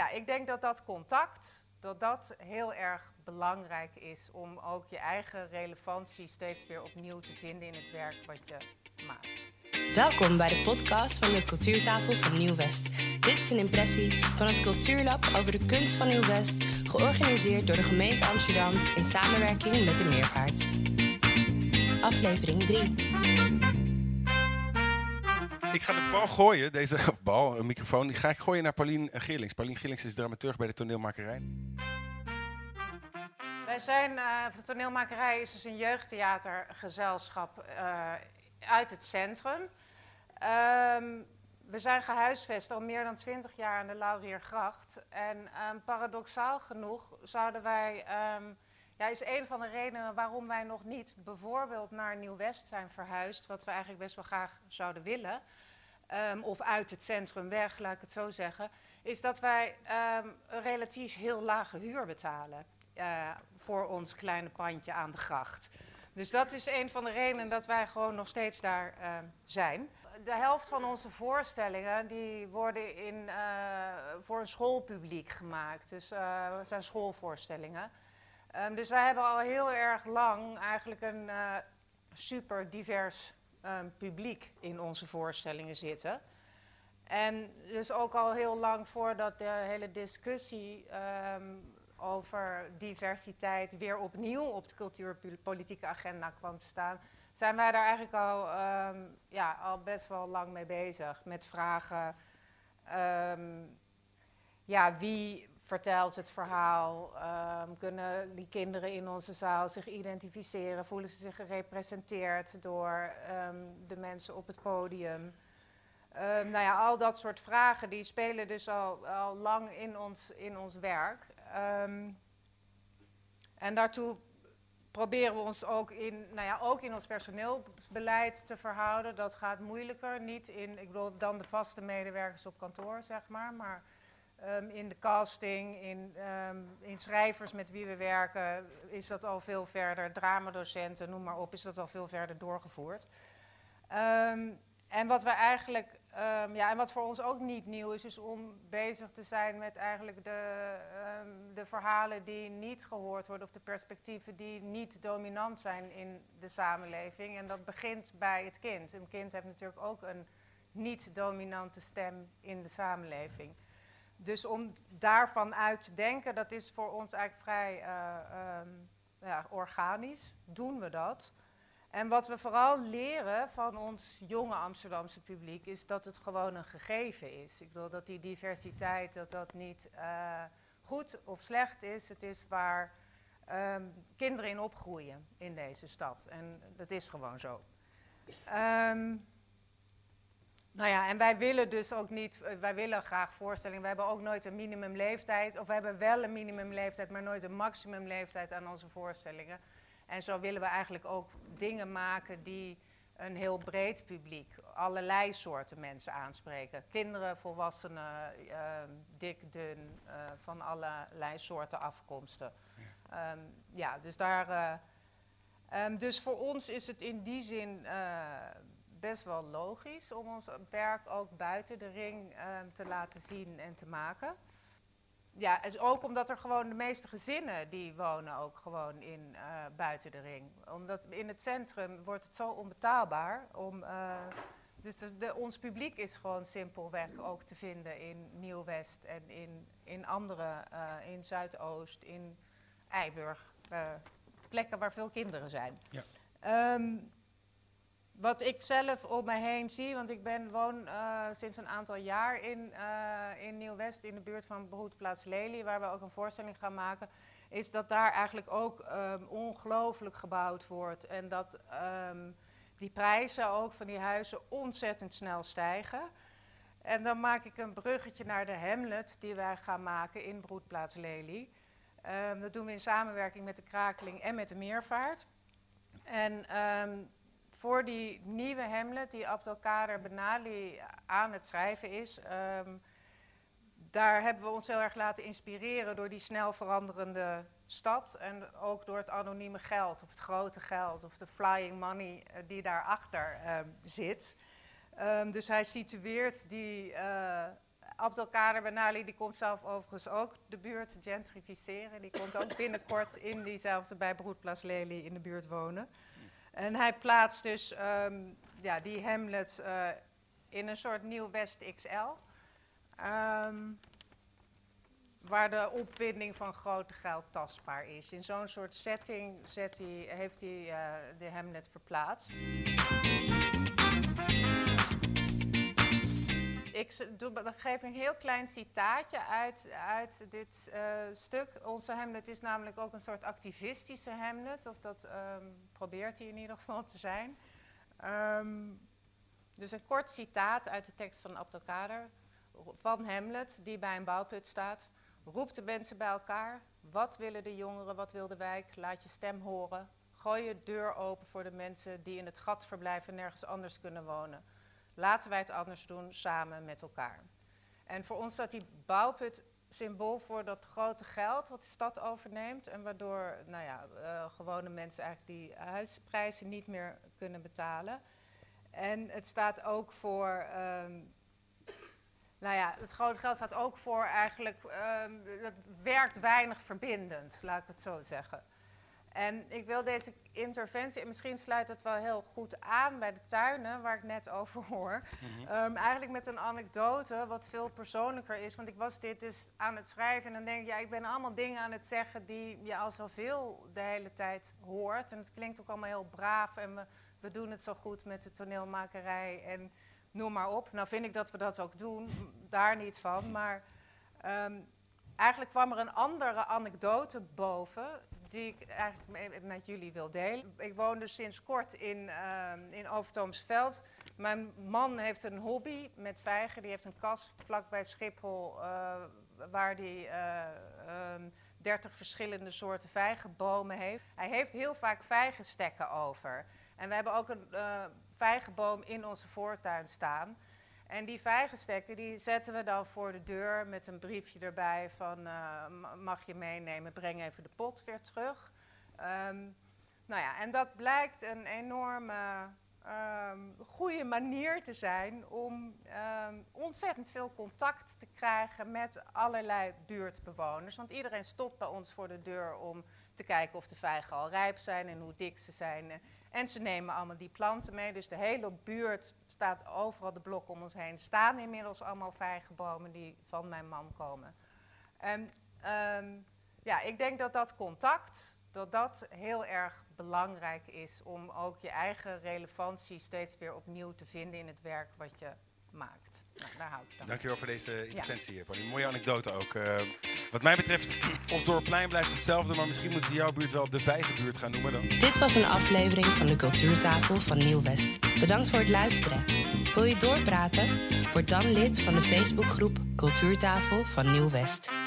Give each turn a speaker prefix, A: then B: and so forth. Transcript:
A: Ja, ik denk dat dat contact, dat dat heel erg belangrijk is om ook je eigen relevantie steeds weer opnieuw te vinden in het werk wat je maakt.
B: Welkom bij de podcast van de Cultuurtafel van Nieuw-West. Dit is een impressie van het Cultuurlab over de kunst van Nieuw-West, georganiseerd door de gemeente Amsterdam in samenwerking met de Meervaart. Aflevering 3.
C: Ik ga de bal gooien, deze bal, een microfoon, die ga ik gooien naar Paulien Geerlings. Paulien Geerlings is dramaturg bij de toneelmakerij.
A: Wij zijn, uh, de toneelmakerij is dus een jeugdtheatergezelschap uh, uit het centrum. Um, we zijn gehuisvest al meer dan twintig jaar aan de Lauriergracht. En um, paradoxaal genoeg zouden wij... Um, ja, is een van de redenen waarom wij nog niet bijvoorbeeld naar Nieuw-West zijn verhuisd, wat we eigenlijk best wel graag zouden willen, um, of uit het centrum weg, laat ik het zo zeggen, is dat wij um, een relatief heel lage huur betalen uh, voor ons kleine pandje aan de gracht. Dus dat is een van de redenen dat wij gewoon nog steeds daar uh, zijn. De helft van onze voorstellingen die worden in, uh, voor een schoolpubliek gemaakt. Dus uh, het zijn schoolvoorstellingen. Dus wij hebben al heel erg lang eigenlijk een super divers um, publiek in onze voorstellingen zitten. En dus ook al heel lang voordat de hele discussie um, over diversiteit weer opnieuw op de cultuurpolitieke agenda kwam te staan, zijn wij daar eigenlijk al, ja, al best wel lang mee bezig. Met vragen, ja, wie vertelt het verhaal? Um, kunnen die kinderen in onze zaal zich identificeren? Voelen ze zich gerepresenteerd door um, de mensen op het podium? Um, nou ja, al dat soort vragen die spelen dus al, al lang in ons, in ons werk. en daartoe proberen we ons ook in, nou ja, ook in ons personeelbeleid te verhouden. Dat gaat moeilijker. Niet in, ik bedoel, dan de vaste medewerkers op kantoor, zeg maar. Maar Um, in de casting, in, um, in, schrijvers met wie we werken, is dat al veel verder. Dramadocenten, noem maar op, is dat al veel verder doorgevoerd. Um, en wat we eigenlijk, ja, en wat voor ons ook niet nieuw is, is om bezig te zijn met eigenlijk de, de verhalen die niet gehoord worden of de perspectieven die niet dominant zijn in de samenleving. En dat begint bij het kind. Een kind heeft natuurlijk ook een niet-dominante stem in de samenleving. Dus om daarvan uit te denken, dat is voor ons eigenlijk vrij uh, um, ja, organisch. Doen we dat. En wat we vooral leren van ons jonge Amsterdamse publiek is dat het gewoon een gegeven is. Ik bedoel dat die diversiteit, dat dat niet uh, goed of slecht is. Het is waar um, kinderen in opgroeien in deze stad. En dat is gewoon zo. Um, nou ja, en wij willen dus ook niet, eh, wij willen graag voorstellingen. We hebben ook nooit een minimumleeftijd, of we hebben wel een minimumleeftijd, maar nooit een maximumleeftijd aan onze voorstellingen. En zo willen we eigenlijk ook dingen maken die een heel breed publiek, allerlei soorten mensen aanspreken. Kinderen, volwassenen, uh, dik, dun, uh, van allerlei soorten afkomsten. Ja, um, ja dus daar. Uh, um, dus voor ons is het in die zin best wel logisch om ons werk ook buiten de ring uh, te laten zien en te maken. Ja, is ook omdat er gewoon de meeste gezinnen die wonen ook gewoon in uh, buiten de ring. Omdat in het centrum wordt het zo onbetaalbaar om. Uh, dus de, de, ons publiek is gewoon simpelweg ook te vinden in Nieuw-West en in, in andere, uh, in Zuidoost, in Eiburg. plekken waar veel kinderen zijn. Ja. Um, wat ik zelf om mij heen zie, want ik ben, woon uh, sinds een aantal jaar in, uh, in Nieuw-West, in de buurt van Broedplaats Lely, waar we ook een voorstelling gaan maken, is dat daar eigenlijk ook um, ongelooflijk gebouwd wordt. En dat um, die prijzen ook van die huizen ontzettend snel stijgen. En dan maak ik een bruggetje naar de Hamlet die wij gaan maken in Broedplaats Lely. Um, dat doen we in samenwerking met de Krakeling en met de Meervaart. En voor die nieuwe Hamlet, die Abdelkader Benali aan het schrijven is, um, daar hebben we ons heel erg laten inspireren door die snel veranderende stad. En ook door het anonieme geld, of het grote geld, of de flying money uh, die daarachter um, zit. Um, dus hij situeert die uh, Abdelkader Benali die komt zelf overigens ook de buurt gentrificeren. Die komt ook binnenkort in diezelfde bij Broedplas Lely in de buurt wonen. En hij plaatst dus ehm, ja, die Hamlet uh, in een soort nieuw West XL. Um, waar de opwinding van grote geld tastbaar is. In zo'n soort setting zet hij, heeft hij uh, de Hamlet verplaatst. Ik doe, geef een heel klein citaatje uit, uit dit uh, stuk. Onze Hamlet is namelijk ook een soort activistische Hamlet, of dat um, probeert hij in ieder geval te zijn. Um, dus een kort citaat uit de tekst van Abdelkader van Hamlet, die bij een bouwput staat. Roep de mensen bij elkaar. Wat willen de jongeren, wat wil de wijk? Laat je stem horen. Gooi je deur open voor de mensen die in het gat verblijven en nergens anders kunnen wonen. Laten wij het anders doen, samen met elkaar. En voor ons staat die bouwput symbool voor dat grote geld wat de stad overneemt. En waardoor nou ja, uh, gewone mensen eigenlijk die huisprijzen niet meer kunnen betalen. En het staat ook voor um, nou ja, het grote geld staat ook voor eigenlijk, um, dat werkt weinig verbindend, laat ik het zo zeggen. En ik wil deze interventie, en misschien sluit het wel heel goed aan bij de tuinen, waar ik net over hoor. Mhm. um, eigenlijk met een anekdote, wat veel persoonlijker is. Want ik was dit dus aan het schrijven en dan denk ik, ja, ik ben allemaal dingen aan het zeggen die je al zoveel de hele tijd hoort. En het klinkt ook allemaal heel braaf en we, we doen het zo goed met de toneelmakerij. En noem maar op. Nou vind ik dat we dat ook doen, daar niet van. Maar um, eigenlijk kwam er een andere anekdote boven, die ik eigenlijk met jullie wil delen. Ik woon dus sinds kort in, um, in Overtoomsveld. Mijn man heeft een hobby met vijgen. Die heeft een kas vlakbij Schiphol, uh, waar hij uh, um, 30 verschillende soorten vijgenbomen heeft. Hij heeft heel vaak vijgenstekken over. En we hebben ook een uh, vijgenboom in onze voortuin staan. En die vijgenstekken die zetten we dan voor de deur met een briefje erbij van uh, mag je meenemen, breng even de pot weer terug. Um, nou ja, en dat blijkt een enorme um, goede manier te zijn om um, ontzettend veel contact te krijgen met allerlei buurtbewoners. Want iedereen stopt bij ons voor de deur om te kijken of de vijgen al rijp zijn en hoe dik ze zijn. En ze nemen allemaal die planten mee. Dus de hele buurt staat overal de blokken om ons heen. Staan inmiddels allemaal vijgenbomen die van mijn man komen. En um, ja, ik denk dat dat contact, dat dat heel erg belangrijk is om ook je eigen relevantie steeds weer opnieuw te vinden in het werk wat je maakt. Nou, daar hou ik dan.
C: Dankjewel voor deze interventie, ja. Pauline. Mooie anekdote ook. Uh, wat mij betreft, ons dorpplein blijft hetzelfde, maar misschien moeten ze jouw buurt wel de Vijgenbuurt gaan noemen dan.
B: Dit was een aflevering van de Cultuurtafel van Nieuw-West. Bedankt voor het luisteren. Wil je doorpraten? Word dan lid van de Facebookgroep Cultuurtafel van Nieuw-West.